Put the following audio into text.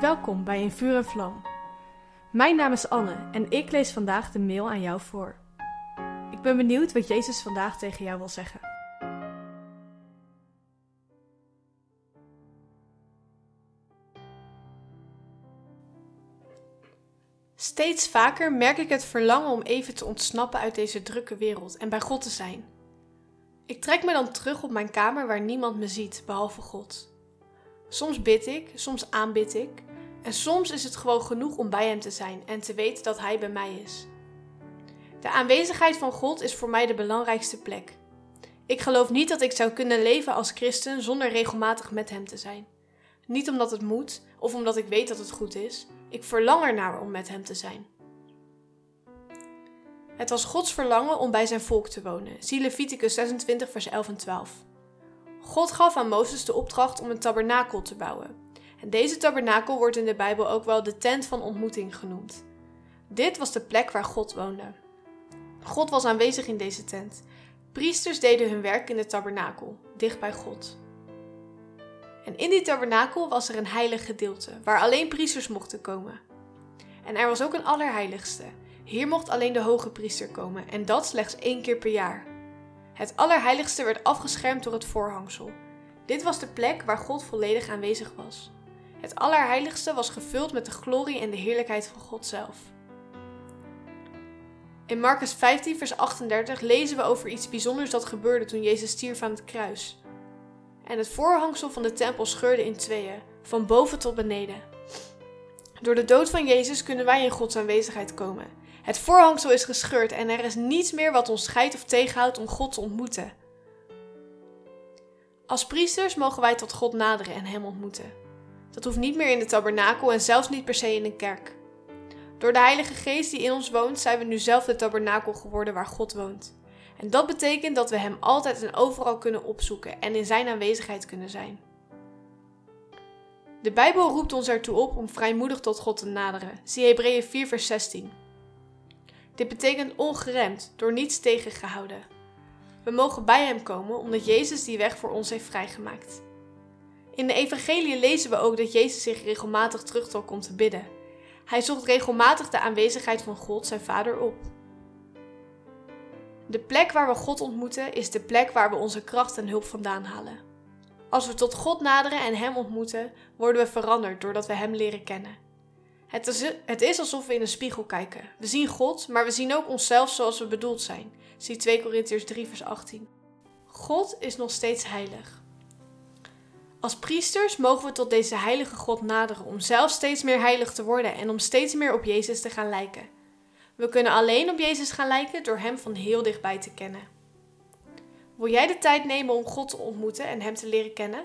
Welkom bij In Vuur en Vlam. Mijn naam is Anne en ik lees vandaag de mail aan jou voor. Ik ben benieuwd wat Jezus vandaag tegen jou wil zeggen. Steeds vaker merk ik het verlangen om even te ontsnappen uit deze drukke wereld en bij God te zijn. Ik trek me dan terug op mijn kamer waar niemand me ziet, behalve God. Soms bid ik, soms aanbid ik, en soms is het gewoon genoeg om bij Hem te zijn en te weten dat Hij bij mij is. De aanwezigheid van God is voor mij de belangrijkste plek. Ik geloof niet dat ik zou kunnen leven als christen zonder regelmatig met Hem te zijn. Niet omdat het moet of omdat ik weet dat het goed is. Ik verlang ernaar om met Hem te zijn. Het was Gods verlangen om bij zijn volk te wonen. Zie Leviticus 26, vers 11 en 12. God gaf aan Mozes de opdracht om een tabernakel te bouwen. En deze tabernakel wordt in de Bijbel ook wel de tent van ontmoeting genoemd. Dit was de plek waar God woonde. God was aanwezig in deze tent. Priesters deden hun werk in de tabernakel, dicht bij God. En in die tabernakel was er een heilig gedeelte, waar alleen priesters mochten komen. En er was ook een allerheiligste. Hier mocht alleen de hoge priester komen, en dat slechts één keer per jaar. Het allerheiligste werd afgeschermd door het voorhangsel. Dit was de plek waar God volledig aanwezig was. Het allerheiligste was gevuld met de glorie en de heerlijkheid van God zelf. In Marcus 15, vers 38 lezen we over iets bijzonders dat gebeurde toen Jezus stierf aan het kruis. En het voorhangsel van de tempel scheurde in tweeën, van boven tot beneden. Door de dood van Jezus kunnen wij in Gods aanwezigheid komen. Het voorhangsel is gescheurd en er is niets meer wat ons scheidt of tegenhoudt om God te ontmoeten. Als priesters mogen wij tot God naderen en Hem ontmoeten. Dat hoeft niet meer in de tabernakel en zelfs niet per se in een kerk. Door de Heilige Geest die in ons woont, zijn we nu zelf de tabernakel geworden waar God woont. En dat betekent dat we Hem altijd en overal kunnen opzoeken en in Zijn aanwezigheid kunnen zijn. De Bijbel roept ons ertoe op om vrijmoedig tot God te naderen. Zie Hebreeën 4, vers 16. Dit betekent ongeremd, door niets tegengehouden. We mogen bij Hem komen omdat Jezus die weg voor ons heeft vrijgemaakt. In de Evangelie lezen we ook dat Jezus zich regelmatig terugtrok om te bidden. Hij zocht regelmatig de aanwezigheid van God, zijn Vader, op. De plek waar we God ontmoeten is de plek waar we onze kracht en hulp vandaan halen. Als we tot God naderen en Hem ontmoeten, worden we veranderd doordat we Hem leren kennen. Het is, alsof we in een spiegel kijken. We zien God, maar we zien ook onszelf zoals we bedoeld zijn. Zie 2 Korintiërs 3 vers 18. God is nog steeds heilig. Als priesters mogen we tot deze heilige God naderen om zelf steeds meer heilig te worden en om steeds meer op Jezus te gaan lijken. We kunnen alleen op Jezus gaan lijken door Hem van heel dichtbij te kennen. Wil jij de tijd nemen om God te ontmoeten en Hem te leren kennen?